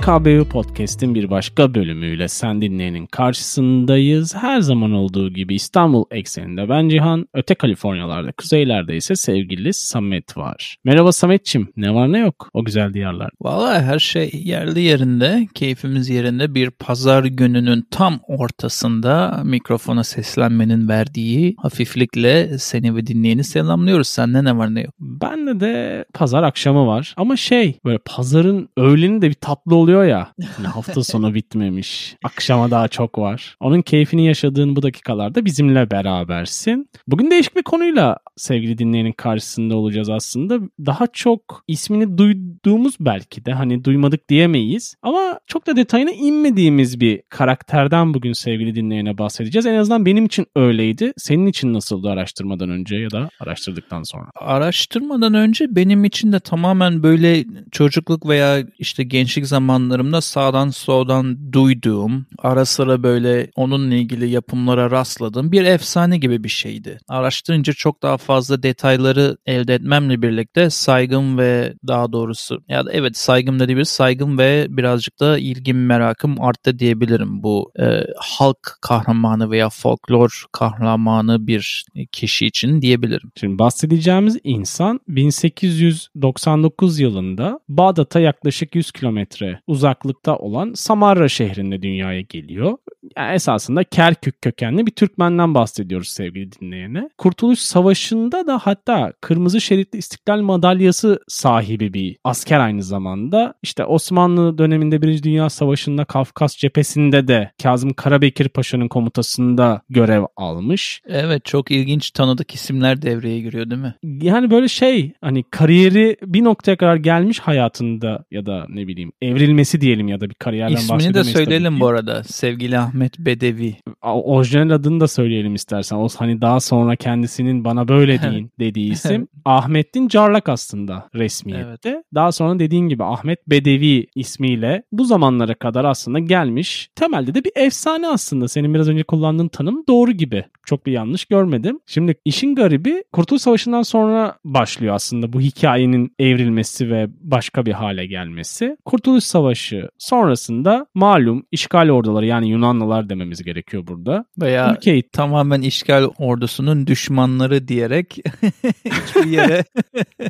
TKBU Podcast'in bir başka bölümüyle sen dinleyenin karşısındayız. Her zaman olduğu gibi İstanbul ekseninde ben Cihan, öte Kaliforniyalarda, kuzeylerde ise sevgili Samet var. Merhaba Sametçim, ne var ne yok o güzel diyarlar. Valla her şey yerli yerinde, keyfimiz yerinde bir pazar gününün tam ortasında mikrofona seslenmenin verdiği hafiflikle seni ve dinleyeni selamlıyoruz. Sende ne var ne yok? Bende de pazar akşamı var ama şey böyle pazarın öğleni de bir tatlı oluyor ya. Hani hafta sonu bitmemiş. Akşama daha çok var. Onun keyfini yaşadığın bu dakikalarda bizimle berabersin. Bugün değişik bir konuyla sevgili dinleyenin karşısında olacağız aslında. Daha çok ismini duyduğumuz belki de hani duymadık diyemeyiz. Ama çok da detayına inmediğimiz bir karakterden bugün sevgili dinleyene bahsedeceğiz. En azından benim için öyleydi. Senin için nasıldı araştırmadan önce ya da araştırdıktan sonra? Araştırmadan önce benim için de tamamen böyle çocukluk veya işte gençlik zamanlarımda sağdan soldan duyduğum, ara sıra böyle onunla ilgili yapımlara rastladığım bir efsane gibi bir şeydi. Araştırınca çok daha fazla detayları elde etmemle birlikte saygım ve daha doğrusu ya da evet saygım diyebiliriz. Saygım ve birazcık da ilgim merakım arttı diyebilirim bu e, halk kahramanı veya folklor kahramanı bir kişi için diyebilirim. Şimdi bahsedeceğimiz insan 1899 yılında Bağdat'a yaklaşık 100 kilometre uzaklıkta olan Samarra şehrinde dünyaya geliyor. Yani esasında Kerkük kökenli bir Türkmenden bahsediyoruz sevgili dinleyene. Kurtuluş Savaşı'nda da hatta Kırmızı Şeritli İstiklal Madalyası sahibi bir asker aynı zamanda. İşte Osmanlı döneminde Birinci Dünya Savaşı'nda Kafkas cephesinde de Kazım Karabekir Paşa'nın komutasında görev almış. Evet çok ilginç tanıdık isimler devreye giriyor değil mi? Yani böyle şey hani kariyeri bir noktaya kadar gelmiş hayatında ya da ne bileyim evrilmesi diyelim ya da bir kariyerden bahsedemeyiz. İsmini de söyleyelim bu arada sevgili Ahmet Bedevi. Orijinal adını da söyleyelim istersen. O hani daha sonra kendisinin bana böyle deyin dediği isim Ahmettin Carlak aslında resmiyette. Evet. Daha sonra dediğin gibi Ahmet Bedevi ismiyle bu zamanlara kadar aslında gelmiş. Temelde de bir efsane aslında. Senin biraz önce kullandığın tanım doğru gibi. Çok bir yanlış görmedim. Şimdi işin garibi Kurtuluş Savaşı'ndan sonra başlıyor aslında bu hikayenin evrilmesi ve başka bir hale gelmesi. Kurtuluş Savaşı sonrasında malum işgal orduları yani Yunanlılar dememiz gerekiyor burada. Veya Ülkeyi tamamen işgal ordusunun düşmanları diyerek hiçbir yere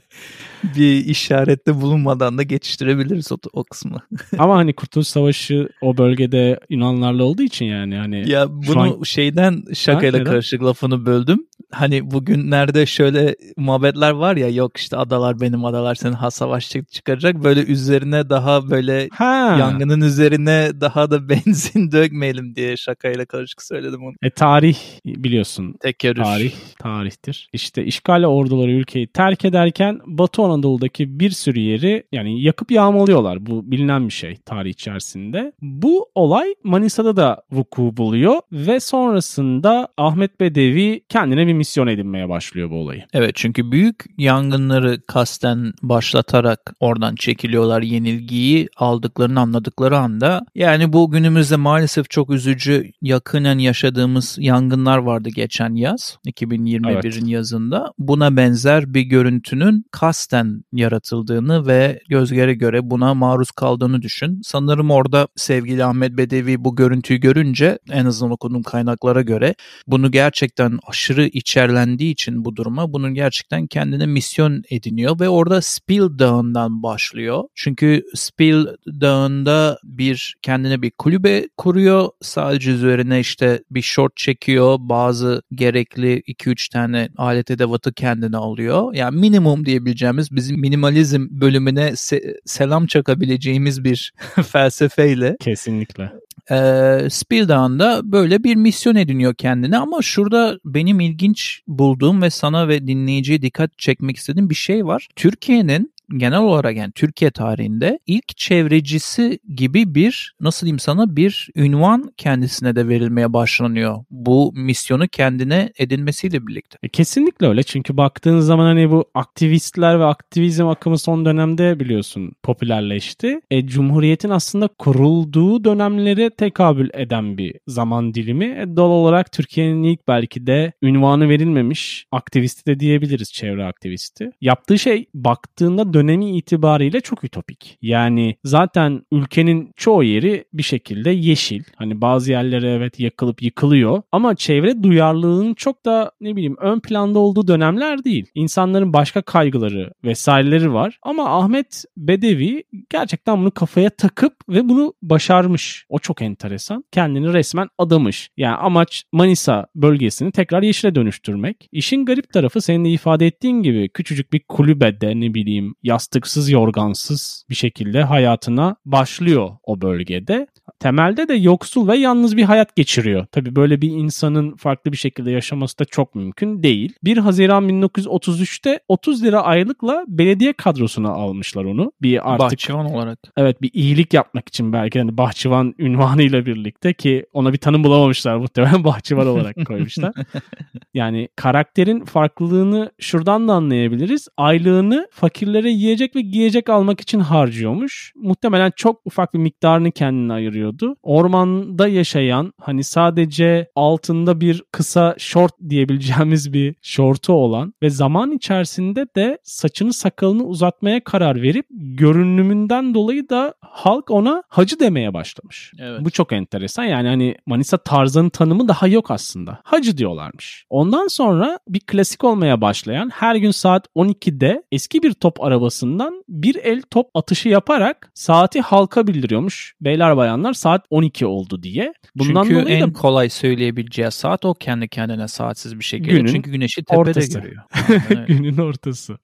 bir işarette bulunmadan da geçiştirebiliriz o, o kısmı. Ama hani Kurtuluş Savaşı o bölgede Yunanlarla olduğu için yani hani ya bunu an... şeyden şakayla ha, karışık lafını böldüm. Hani bugünlerde şöyle muhabbetler var ya yok işte adalar benim adalar senin ha savaş çıkaracak böyle üzerine daha böyle ha. yangının üzerine daha da benzin dökmeyelim diye şakayla karışık söyledim onu. E tarih biliyorsun. Tek yarış. Tarih tarihtir. İşte işgal orduları ülkeyi terk ederken Batı Anadolu'daki bir sürü yeri yani yakıp yağmalıyorlar. Bu bilinen bir şey tarih içerisinde. Bu olay Manisa'da da vuku buluyor ve sonrasında Ahmet Bedevi kendine bir misyon edinmeye başlıyor bu olayı. Evet çünkü büyük yangınları kasten başlatarak oradan çekiliyorlar yenilgiyi aldıklarını anladıkları anda. Yani bu günümüzde maalesef çok üzücü yakınen yaşadığımız yangınlar vardı geçen yaz 2021'in evet. yazında. Buna benzer bir görüntünün kasten yaratıldığını ve gözlere göre buna maruz kaldığını düşün. Sanırım orada sevgili Ahmet Bedevi bu görüntüyü görünce en azından okuduğum kaynaklara göre bunu gerçekten aşırı içerlendiği için bu duruma bunun gerçekten kendine misyon ediniyor ve orada Spil Dağı'ndan başlıyor. Çünkü Spil Dağı'nda bir kendine bir kulübe kuruyor. Sadece üzerine işte bir short çekiyor. Bazı gerekli 2-3 tane alet edevatı kendine alıyor. Yani minimum diyebileceğimiz bizim minimalizm bölümüne se- selam çakabileceğimiz bir felsefeyle. Kesinlikle. Ee, Spildown'da böyle bir misyon ediniyor kendine ama şurada benim ilginç bulduğum ve sana ve dinleyiciye dikkat çekmek istediğim bir şey var. Türkiye'nin genel olarak yani Türkiye tarihinde ilk çevrecisi gibi bir nasıl diyeyim sana bir ünvan kendisine de verilmeye başlanıyor. Bu misyonu kendine edinmesiyle birlikte. E, kesinlikle öyle çünkü baktığın zaman hani bu aktivistler ve aktivizm akımı son dönemde biliyorsun popülerleşti. E, Cumhuriyet'in aslında kurulduğu dönemlere tekabül eden bir zaman dilimi. E, doğal olarak Türkiye'nin ilk belki de ünvanı verilmemiş aktivisti de diyebiliriz çevre aktivisti. Yaptığı şey baktığında dönemi itibariyle çok ütopik. Yani zaten ülkenin çoğu yeri bir şekilde yeşil. Hani bazı yerlere evet yakılıp yıkılıyor ama çevre duyarlılığının çok da ne bileyim ön planda olduğu dönemler değil. İnsanların başka kaygıları vesaireleri var ama Ahmet Bedevi gerçekten bunu kafaya takıp ve bunu başarmış. O çok enteresan. Kendini resmen adamış. Yani amaç Manisa bölgesini tekrar yeşile dönüştürmek. İşin garip tarafı senin de ifade ettiğin gibi küçücük bir kulübede ne bileyim yastıksız yorgansız bir şekilde hayatına başlıyor o bölgede. Temelde de yoksul ve yalnız bir hayat geçiriyor. Tabii böyle bir insanın farklı bir şekilde yaşaması da çok mümkün değil. 1 Haziran 1933'te 30 lira aylıkla belediye kadrosuna almışlar onu. Bir artık bahçıvan olarak. Evet bir iyilik yapmak için belki hani bahçıvan ünvanıyla birlikte ki ona bir tanım bulamamışlar muhtemelen bahçıvan olarak koymuşlar. yani karakterin farklılığını şuradan da anlayabiliriz. Aylığını fakirlere yiyecek ve giyecek almak için harcıyormuş. Muhtemelen çok ufak bir miktarını kendine ayırıyordu. Ormanda yaşayan hani sadece altında bir kısa short diyebileceğimiz bir şortu olan ve zaman içerisinde de saçını sakalını uzatmaya karar verip görünümünden dolayı da halk ona hacı demeye başlamış. Evet. Bu çok enteresan. Yani hani Manisa Tarzan'ın tanımı daha yok aslında. Hacı diyorlarmış. Ondan sonra bir klasik olmaya başlayan her gün saat 12'de eski bir top arabasından bir el top atışı yaparak saati halka bildiriyormuş. Beyler bayanlar saat 12 oldu diye. Bundan Çünkü dolayı en da... kolay söyleyebileceği saat o kendi kendine saatsiz bir şekilde. Günün Çünkü güneşi tepede ortası. görüyor. Günün ortası.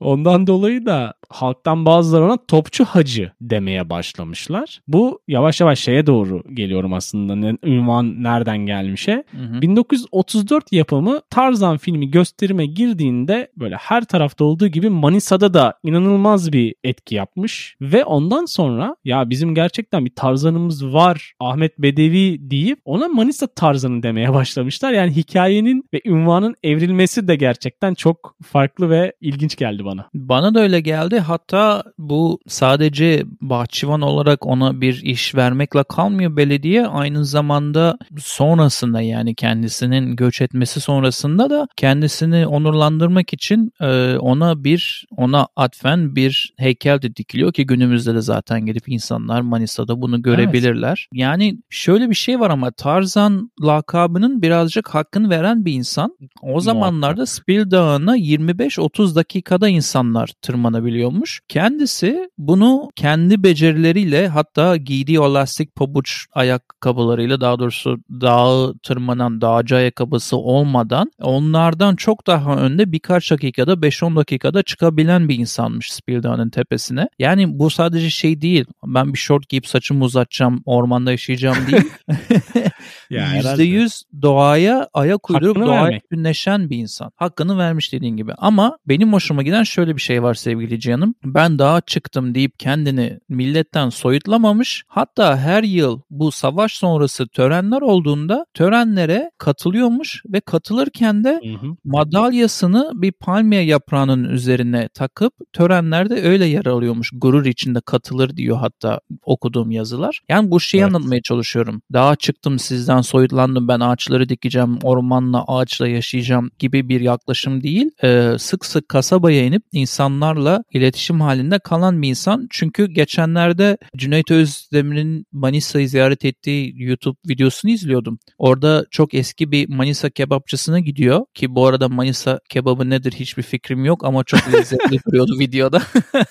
Ondan dolayı da halktan bazıları ona topçu hacı demeye başlamışlar. Bu yavaş yavaş şeye doğru geliyorum aslında. Ne, ünvan nereden gelmişe. Hı hı. 1934 yapımı Tarzan filmi gösterime girdiğinde böyle her tarafta olduğu gibi Manisa'da da inanılmaz bir etki yapmış. Ve ondan sonra ya bizim gerçekten bir Tarzan'ımız var Ahmet Bedevi deyip ona Manisa Tarzan'ı demeye başlamışlar. Yani hikayenin ve ünvanın evrilmesi de gerçekten çok farklı ve ilginç geldi bana. Bana da öyle geldi. Hatta bu sadece bahçıvan olarak ona bir iş vermekle kalmıyor belediye. Aynı zamanda sonrasında yani kendisinin göç etmesi sonrasında da kendisini onurlandırmak için e, ona bir ona atfen bir heykel de dikiliyor ki günümüzde de zaten gidip insanlar Manisa'da bunu görebilirler. Evet. Yani şöyle bir şey var ama Tarzan lakabının birazcık hakkını veren bir insan. O zamanlarda Spil Dağı'na 25-30 dakikada insanlar tırmanabiliyormuş. Kendisi bunu kendi becerileriyle hatta giydiği o lastik pabuç ayakkabılarıyla daha doğrusu dağı tırmanan dağcı ayakkabısı olmadan onlardan çok daha önde birkaç dakikada 5-10 dakikada çıkabilen bir insanmış Spilda'nın tepesine. Yani bu sadece şey değil. Ben bir short giyip saçımı uzatacağım, ormanda yaşayacağım değil. %100 doğaya ayak uydurup doğaya günleşen bir insan. Hakkını vermiş dediğin gibi. Ama benim hoşuma giden şöyle bir şey var sevgili canım. Ben dağa çıktım deyip kendini milletten soyutlamamış. Hatta her yıl bu savaş sonrası törenler olduğunda törenlere katılıyormuş ve katılırken de hı hı. madalyasını bir palmiye yaprağının üzerine takıp törenlerde öyle yer alıyormuş. Gurur içinde katılır diyor hatta okuduğum yazılar. Yani bu şeyi evet. anlatmaya çalışıyorum. Dağa çıktım sizden soyutlandım ben ağaçları dikeceğim, ormanla ağaçla yaşayacağım gibi bir yaklaşım değil. Ee, sık sık kasabaya inip insanlarla iletişim halinde kalan bir insan. Çünkü geçenlerde Cüneyt Özdemir'in Manisa'yı ziyaret ettiği YouTube videosunu izliyordum. Orada çok eski bir Manisa kebapçısına gidiyor ki bu arada Manisa kebabı nedir hiçbir fikrim yok ama çok lezzetli duruyordu videoda.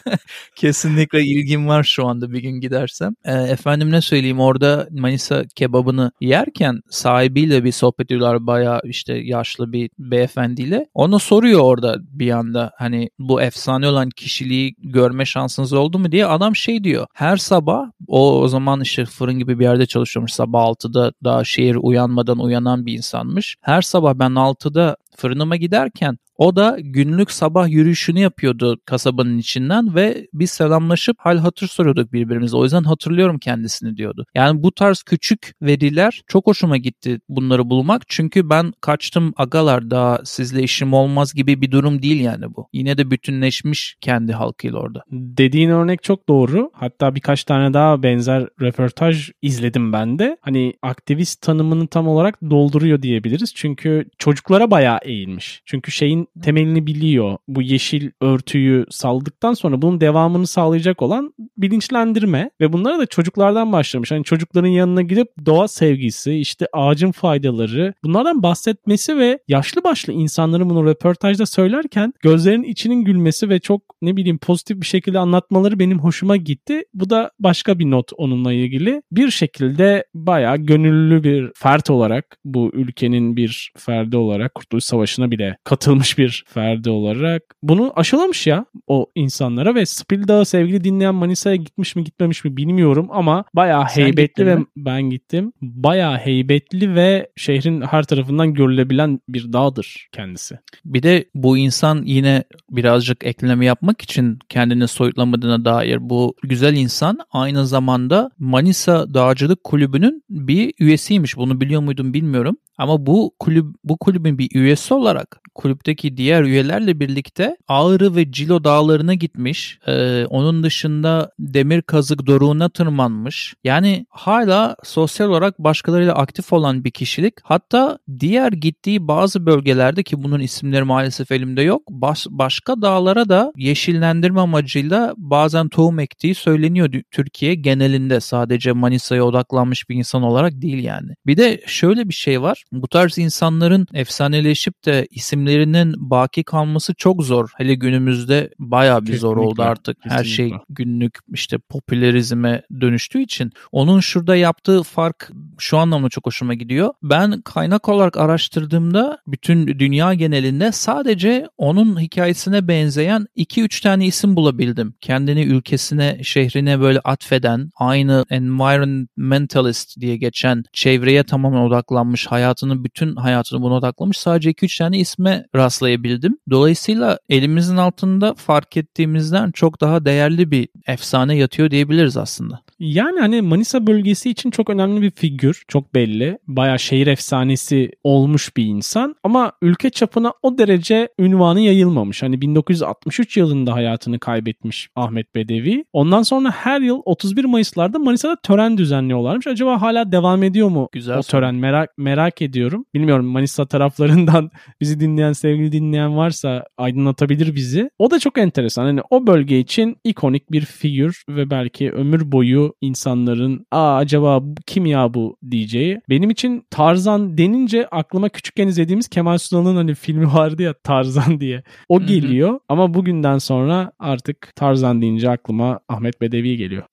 Kesinlikle ilgim var şu anda bir gün gidersem. E, efendim ne söyleyeyim orada Manisa kebabını yerken sahibiyle bir sohbet ediyorlar bayağı işte yaşlı bir beyefendiyle. Ona soruyor orada bir anda hani bu efsane olan kişiliği görme şansınız oldu mu diye adam şey diyor. Her sabah o o zaman işte fırın gibi bir yerde çalışıyormuş sabah 6'da daha şehir uyanmadan uyanan bir insanmış. Her sabah ben 6'da fırınıma giderken o da günlük sabah yürüyüşünü yapıyordu kasabanın içinden ve biz selamlaşıp hal hatır soruyorduk birbirimize. O yüzden hatırlıyorum kendisini diyordu. Yani bu tarz küçük veriler çok hoşuma gitti bunları bulmak. Çünkü ben kaçtım agalar daha sizle işim olmaz gibi bir durum değil yani bu. Yine de bütünleşmiş kendi halkıyla orada. Dediğin örnek çok doğru. Hatta birkaç tane daha benzer röportaj izledim ben de. Hani aktivist tanımını tam olarak dolduruyor diyebiliriz. Çünkü çocuklara bayağı eğilmiş. Çünkü şeyin temelini biliyor. Bu yeşil örtüyü saldıktan sonra bunun devamını sağlayacak olan bilinçlendirme ve bunlara da çocuklardan başlamış. Hani çocukların yanına gidip doğa sevgisi, işte ağacın faydaları bunlardan bahsetmesi ve yaşlı başlı insanların bunu röportajda söylerken gözlerinin içinin gülmesi ve çok ne bileyim pozitif bir şekilde anlatmaları benim hoşuma gitti. Bu da başka bir not onunla ilgili. Bir şekilde bayağı gönüllü bir fert olarak bu ülkenin bir ferdi olarak Kurtuluş Savaşı'na bile katılmış bir ferdi olarak bunu aşılamış ya o insanlara ve Spildağ'ı sevgili dinleyen Manisa'ya gitmiş mi gitmemiş mi bilmiyorum ama bayağı Sen heybetli ve mi? ben gittim. Bayağı heybetli ve şehrin her tarafından görülebilen bir dağdır kendisi. Bir de bu insan yine birazcık ekleme yapmak için kendini soyutlamadığına dair bu güzel insan aynı zamanda Manisa Dağcılık Kulübü'nün bir üyesiymiş. Bunu biliyor muydum bilmiyorum. Ama bu kulüp bu kulübün bir üyesi olarak kulüpteki diğer üyelerle birlikte Ağrı ve Cilo dağlarına gitmiş. Ee, onun dışında Demir Kazık doruğuna tırmanmış. Yani hala sosyal olarak başkalarıyla aktif olan bir kişilik. Hatta diğer gittiği bazı bölgelerde ki bunun isimleri maalesef elimde yok. Baş, başka dağlara da yeşillendirme amacıyla bazen tohum ektiği söyleniyor Türkiye genelinde. Sadece Manisa'ya odaklanmış bir insan olarak değil yani. Bir de şöyle bir şey var. Bu tarz insanların efsaneleşip de isimlerinin baki kalması çok zor. Hele günümüzde bayağı bir Kesinlikle. zor oldu artık. Kesinlikle. Her şey günlük işte popülerizme dönüştüğü için. Onun şurada yaptığı fark şu anlamda çok hoşuma gidiyor. Ben kaynak olarak araştırdığımda bütün dünya genelinde sadece onun hikayesine benzeyen 2-3 tane isim bulabildim. Kendini ülkesine, şehrine böyle atfeden, aynı environmentalist diye geçen, çevreye tamamen odaklanmış, hayatının bütün hayatını buna odaklamış sadece 2-3 tane isme rastlayabildim. Dolayısıyla elimizin altında fark ettiğimizden çok daha değerli bir efsane yatıyor diyebiliriz aslında. Yani hani Manisa bölgesi için çok önemli bir figür. Çok belli. Baya şehir efsanesi olmuş bir insan. Ama ülke çapına o derece ünvanı yayılmamış. Hani 1963 yılında hayatını kaybetmiş Ahmet Bedevi. Ondan sonra her yıl 31 Mayıs'larda Manisa'da tören düzenliyorlarmış. Acaba hala devam ediyor mu Güzel o tören? Merak merak ediyorum. Bilmiyorum Manisa taraflarından bizi dinleyen, sevgili dinleyen varsa aydınlatabilir bizi. O da çok enteresan. Hani o bölge için ikonik bir figür ve belki ömür boyu insanların aa acaba kim ya bu diyeceği. Benim için Tarzan denince aklıma küçükken izlediğimiz Kemal Sunal'ın hani filmi vardı ya Tarzan diye. O geliyor ama bugünden sonra artık Tarzan deyince aklıma Ahmet Bedevi geliyor.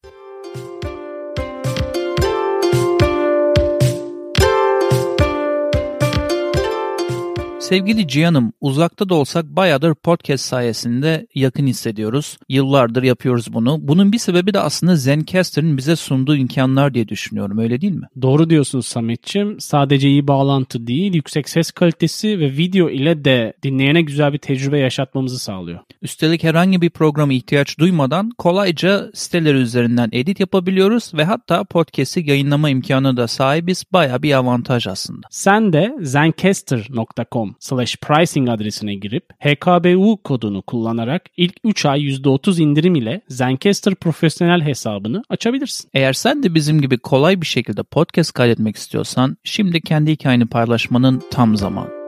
Sevgili Cihan'ım uzakta da olsak bayağıdır podcast sayesinde yakın hissediyoruz. Yıllardır yapıyoruz bunu. Bunun bir sebebi de aslında Zencaster'ın bize sunduğu imkanlar diye düşünüyorum öyle değil mi? Doğru diyorsunuz Samet'ciğim. Sadece iyi bağlantı değil yüksek ses kalitesi ve video ile de dinleyene güzel bir tecrübe yaşatmamızı sağlıyor. Üstelik herhangi bir programa ihtiyaç duymadan kolayca siteler üzerinden edit yapabiliyoruz ve hatta podcast'i yayınlama imkanı da sahibiz. Baya bir avantaj aslında. Sen de zencaster.com slash pricing adresine girip HKBU kodunu kullanarak ilk 3 ay %30 indirim ile Zencaster profesyonel hesabını açabilirsin. Eğer sen de bizim gibi kolay bir şekilde podcast kaydetmek istiyorsan şimdi kendi hikayeni paylaşmanın tam zamanı.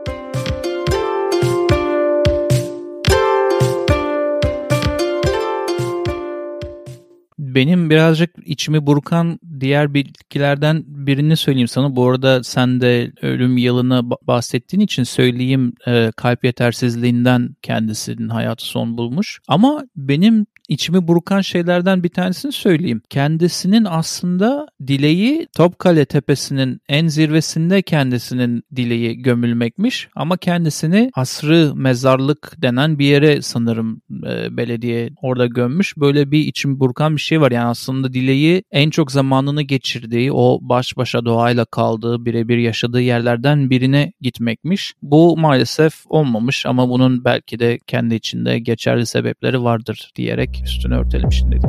Benim birazcık içimi burkan diğer bilgilerden birini söyleyeyim sana. Bu arada sen de ölüm yılını bahsettiğin için söyleyeyim e, kalp yetersizliğinden kendisinin hayatı son bulmuş. Ama benim içimi burkan şeylerden bir tanesini söyleyeyim. Kendisinin aslında dileği Topkale Tepesi'nin en zirvesinde kendisinin dileği gömülmekmiş ama kendisini asrı mezarlık denen bir yere sanırım e, belediye orada gömmüş. Böyle bir içimi burkan bir şey var. Yani aslında dileği en çok zamanını geçirdiği, o baş başa doğayla kaldığı, birebir yaşadığı yerlerden birine gitmekmiş. Bu maalesef olmamış ama bunun belki de kendi içinde geçerli sebepleri vardır diyerek üstünü örtelim şimdilik.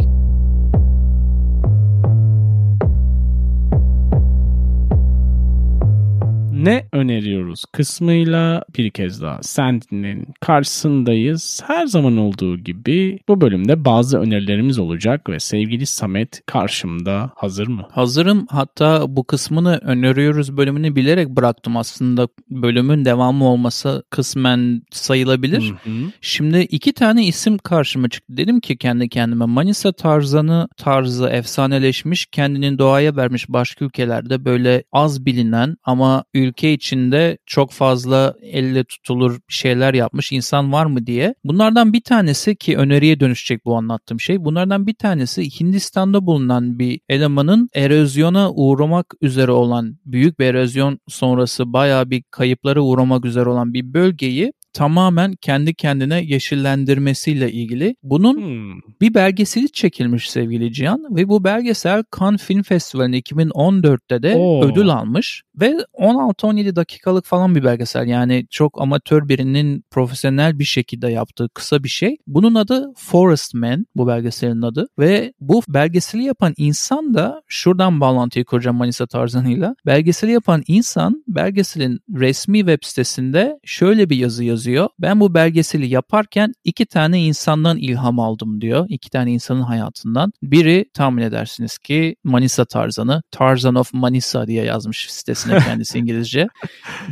Ne öneriyoruz kısmıyla bir kez daha Sentinel'in karşısındayız. Her zaman olduğu gibi bu bölümde bazı önerilerimiz olacak ve sevgili Samet karşımda hazır mı? Hazırım. Hatta bu kısmını öneriyoruz bölümünü bilerek bıraktım aslında. Bölümün devamı olması kısmen sayılabilir. Hı hı. Şimdi iki tane isim karşıma çıktı. Dedim ki kendi kendime Manisa Tarzan'ı tarzı efsaneleşmiş, kendini doğaya vermiş başka ülkelerde böyle az bilinen ama ülke içinde çok fazla elle tutulur şeyler yapmış insan var mı diye. Bunlardan bir tanesi ki öneriye dönüşecek bu anlattığım şey. Bunlardan bir tanesi Hindistan'da bulunan bir elemanın erozyona uğramak üzere olan büyük bir erozyon sonrası bayağı bir kayıplara uğramak üzere olan bir bölgeyi tamamen kendi kendine yeşillendirmesiyle ilgili. Bunun hmm. bir belgeseli çekilmiş sevgili Cihan ve bu belgesel Cannes Film Festivali'nde 2014'te de Oo. ödül almış ve 16-17 dakikalık falan bir belgesel yani çok amatör birinin profesyonel bir şekilde yaptığı kısa bir şey. Bunun adı Forest Man bu belgeselin adı ve bu belgeseli yapan insan da şuradan bağlantıyı kuracağım Manisa tarzanıyla. Belgeseli yapan insan belgeselin resmi web sitesinde şöyle bir yazı yazıyor yazıyor. Ben bu belgeseli yaparken iki tane insandan ilham aldım diyor. İki tane insanın hayatından. Biri tahmin edersiniz ki Manisa Tarzan'ı Tarzan of Manisa diye yazmış sitesine kendisi İngilizce.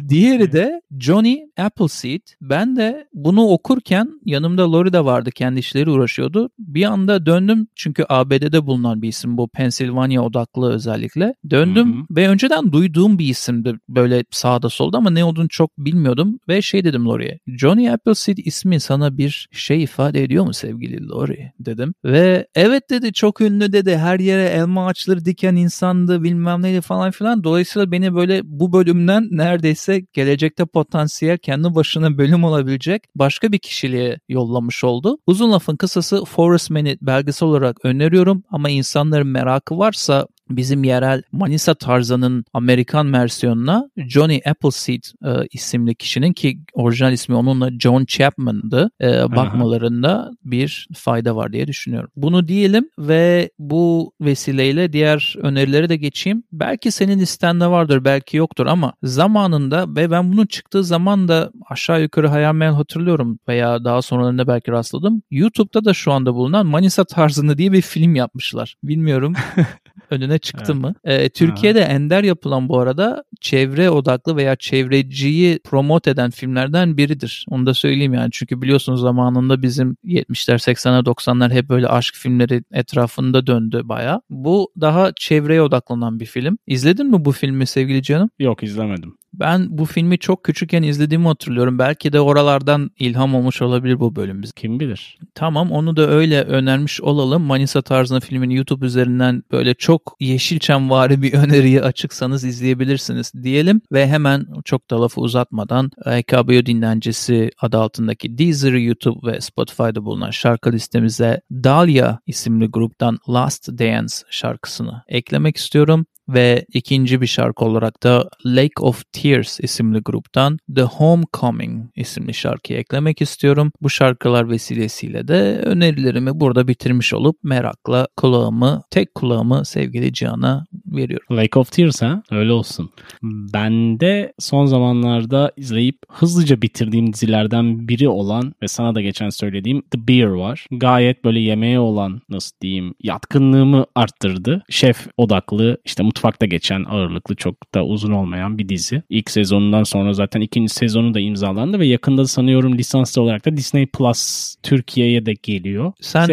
Diğeri de Johnny Appleseed. Ben de bunu okurken yanımda Lori de vardı kendi işleri uğraşıyordu. Bir anda döndüm çünkü ABD'de bulunan bir isim bu Pennsylvania odaklı özellikle. Döndüm Hı-hı. ve önceden duyduğum bir isimdi böyle sağda solda ama ne olduğunu çok bilmiyordum ve şey dedim Lori'ye Johnny Appleseed ismi sana bir şey ifade ediyor mu sevgili Lori dedim. Ve evet dedi çok ünlü dedi her yere elma ağaçları diken insandı bilmem neydi falan filan. Dolayısıyla beni böyle bu bölümden neredeyse gelecekte potansiyel kendi başına bölüm olabilecek başka bir kişiliğe yollamış oldu. Uzun lafın kısası Forest Man'i belgesel olarak öneriyorum ama insanların merakı varsa bizim yerel Manisa Tarzan'ın Amerikan versiyonuna Johnny Appleseed e, isimli kişinin ki orijinal ismi onunla John Chapman'dı e, bakmalarında bir fayda var diye düşünüyorum. Bunu diyelim ve bu vesileyle diğer önerileri de geçeyim. Belki senin listende vardır belki yoktur ama zamanında ve ben bunun çıktığı zaman da aşağı yukarı hayal meyal hatırlıyorum veya daha sonralarında belki rastladım. YouTube'da da şu anda bulunan Manisa Tarzanı diye bir film yapmışlar. Bilmiyorum önüne çıktı evet. mı? Ee, Türkiye'de ha. ender yapılan bu arada çevre odaklı veya çevreciyi promote eden filmlerden biridir. Onu da söyleyeyim yani. Çünkü biliyorsunuz zamanında bizim 70'ler 80'ler 90'lar hep böyle aşk filmleri etrafında döndü baya. Bu daha çevreye odaklanan bir film. İzledin mi bu filmi sevgili canım? Yok izlemedim. Ben bu filmi çok küçükken izlediğimi hatırlıyorum. Belki de oralardan ilham olmuş olabilir bu bölüm bize. Kim bilir. Tamam onu da öyle önermiş olalım. Manisa tarzında filmin YouTube üzerinden böyle çok Yeşilçamvari bir öneriyi açıksanız izleyebilirsiniz diyelim. Ve hemen çok da lafı uzatmadan EKBO dinlencesi adı altındaki Deezer, YouTube ve Spotify'da bulunan şarkı listemize Dahlia isimli gruptan Last Dance şarkısını eklemek istiyorum ve ikinci bir şarkı olarak da Lake of Tears isimli gruptan The Homecoming isimli şarkıyı eklemek istiyorum. Bu şarkılar vesilesiyle de önerilerimi burada bitirmiş olup merakla kulağımı, tek kulağımı sevgili Cihan'a veriyorum. Lake of Tears ha? Öyle olsun. Ben de son zamanlarda izleyip hızlıca bitirdiğim dizilerden biri olan ve sana da geçen söylediğim The Bear var. Gayet böyle yemeğe olan nasıl diyeyim yatkınlığımı arttırdı. Şef odaklı işte mutfakta geçen ağırlıklı çok da uzun olmayan bir dizi. İlk sezonundan sonra zaten ikinci sezonu da imzalandı ve yakında sanıyorum lisanslı olarak da Disney Plus Türkiye'ye de geliyor. Sen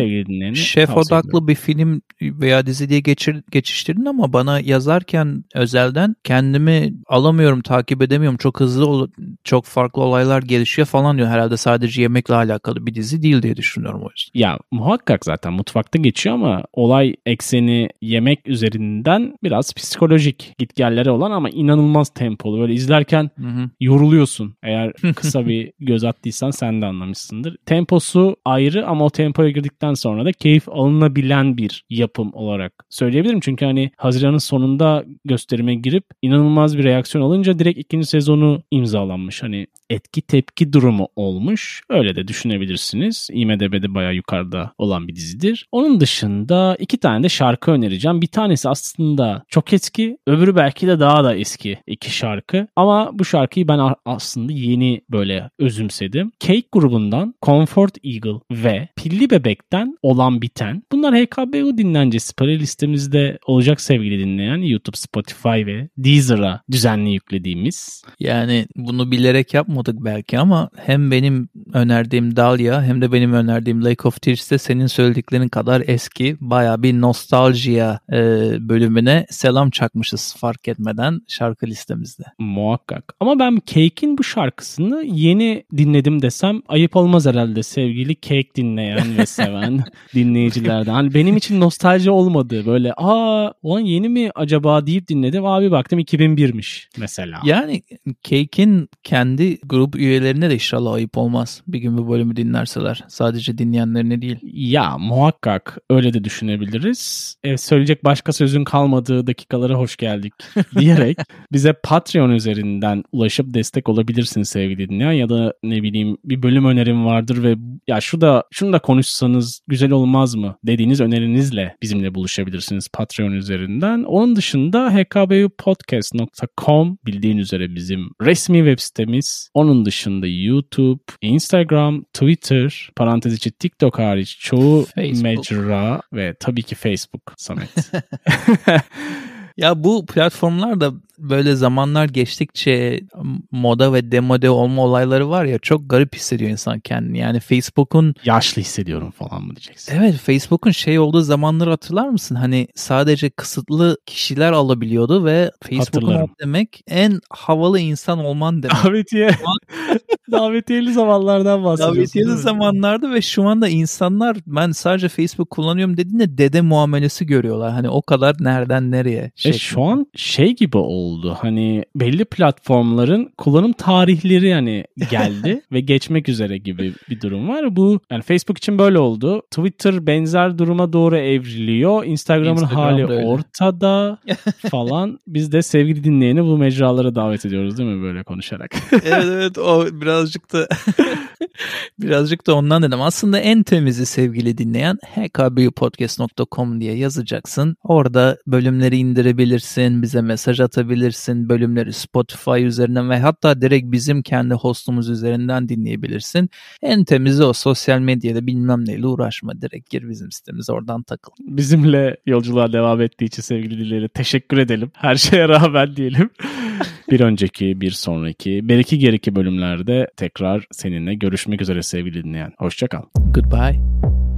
şef odaklı ediyorum. bir film veya dizi diye geçir, geçiştirdin ama bana yazarken özelden kendimi alamıyorum, takip edemiyorum. Çok hızlı, çok farklı olaylar gelişiyor falan diyor. Herhalde sadece yemekle alakalı bir dizi değil diye düşünüyorum o yüzden. Ya muhakkak zaten mutfakta geçiyor ama olay ekseni yemek üzerinden biraz psikolojik gitgelleri olan ama inanılmaz tempolu. Böyle izlerken hı hı. yoruluyorsun. Eğer kısa bir göz attıysan sen de anlamışsındır. Temposu ayrı ama o tempoya girdikten sonra da keyif alınabilen bir yapım olarak söyleyebilirim. Çünkü hani Haziran'ın sonunda gösterime girip inanılmaz bir reaksiyon alınca direkt ikinci sezonu imzalanmış. Hani etki tepki durumu olmuş. Öyle de düşünebilirsiniz. IMDB'de bayağı yukarıda olan bir dizidir. Onun dışında iki tane de şarkı önereceğim. Bir tanesi aslında çok eski. Öbürü belki de daha da eski iki şarkı. Ama bu şarkıyı ben aslında yeni böyle özümsedim. Cake grubundan Comfort Eagle ve Pilli Bebek'ten Olan Biten. Bunlar HKBU dinlencesi playlistemizde olacak sevgili dinleyen YouTube, Spotify ve Deezer'a düzenli yüklediğimiz. Yani bunu bilerek yapmadık belki ama hem benim önerdiğim Dahlia hem de benim önerdiğim Lake of Tears de senin söylediklerin kadar eski. Baya bir nostaljiya e, bölümüne selam çakmışız fark etmeden şarkı listemizde. Muhakkak. Ama ben Cake'in bu şarkısını yeni dinledim desem ayıp olmaz herhalde sevgili Cake dinleyen ve seven dinleyicilerden. Hani benim için nostalji olmadı. Böyle aa ulan yeni mi acaba deyip dinledim. Abi baktım 2001'miş mesela. Yani Cake'in kendi grup üyelerine de inşallah ayıp olmaz. Bir gün bu bölümü dinlerseler. Sadece dinleyenlerine değil. Ya muhakkak öyle de düşünebiliriz. E, söyleyecek başka sözün kalmadığı dakikalara hoş geldik diyerek bize Patreon üzerinden ulaşıp destek olabilirsiniz sevgili dinleyen ya da ne bileyim bir bölüm önerim vardır ve ya şu da şunu da konuşsanız güzel olmaz mı dediğiniz önerinizle bizimle buluşabilirsiniz Patreon üzerinden. Onun dışında hkbupodcast.com bildiğin üzere bizim resmi web sitemiz. Onun dışında YouTube, Instagram, Twitter, parantez içi TikTok hariç çoğu Facebook. mecra ve tabii ki Facebook Samet. ya bu platformlar da böyle zamanlar geçtikçe moda ve demode olma olayları var ya çok garip hissediyor insan kendini. Yani Facebook'un yaşlı hissediyorum falan mı diyeceksin? Evet Facebook'un şey olduğu zamanları hatırlar mısın? Hani sadece kısıtlı kişiler alabiliyordu ve Facebook'un demek en havalı insan olman demek. Davetiye. Davetiyeli zamanlardan bahsediyorsun. Davetiyeli zamanlarda ve şu anda insanlar ben sadece Facebook kullanıyorum dediğinde dede muamelesi görüyorlar. Hani o kadar nereden nereye. E şu an şey gibi oldu oldu. Hani belli platformların kullanım tarihleri yani geldi ve geçmek üzere gibi bir durum var. Bu yani Facebook için böyle oldu. Twitter benzer duruma doğru evriliyor. Instagram'ın Instagram hali öyle. ortada falan. Biz de sevgili dinleyeni bu mecralara davet ediyoruz değil mi böyle konuşarak? evet evet o birazcık da birazcık da ondan dedim. Aslında en temizi sevgili dinleyen hkbpodcast.com diye yazacaksın. Orada bölümleri indirebilirsin, bize mesaj atabilirsin dinleyebilirsin. Bölümleri Spotify üzerinden ve hatta direkt bizim kendi hostumuz üzerinden dinleyebilirsin. En temizi o sosyal medyada bilmem neyle uğraşma. Direkt gir bizim sitemize oradan takıl. Bizimle yolculuğa devam ettiği için sevgili dinleyicileri teşekkür edelim. Her şeye rağmen diyelim. bir önceki, bir sonraki, belki geriki bölümlerde tekrar seninle görüşmek üzere sevgili dinleyen. Hoşçakal. Goodbye.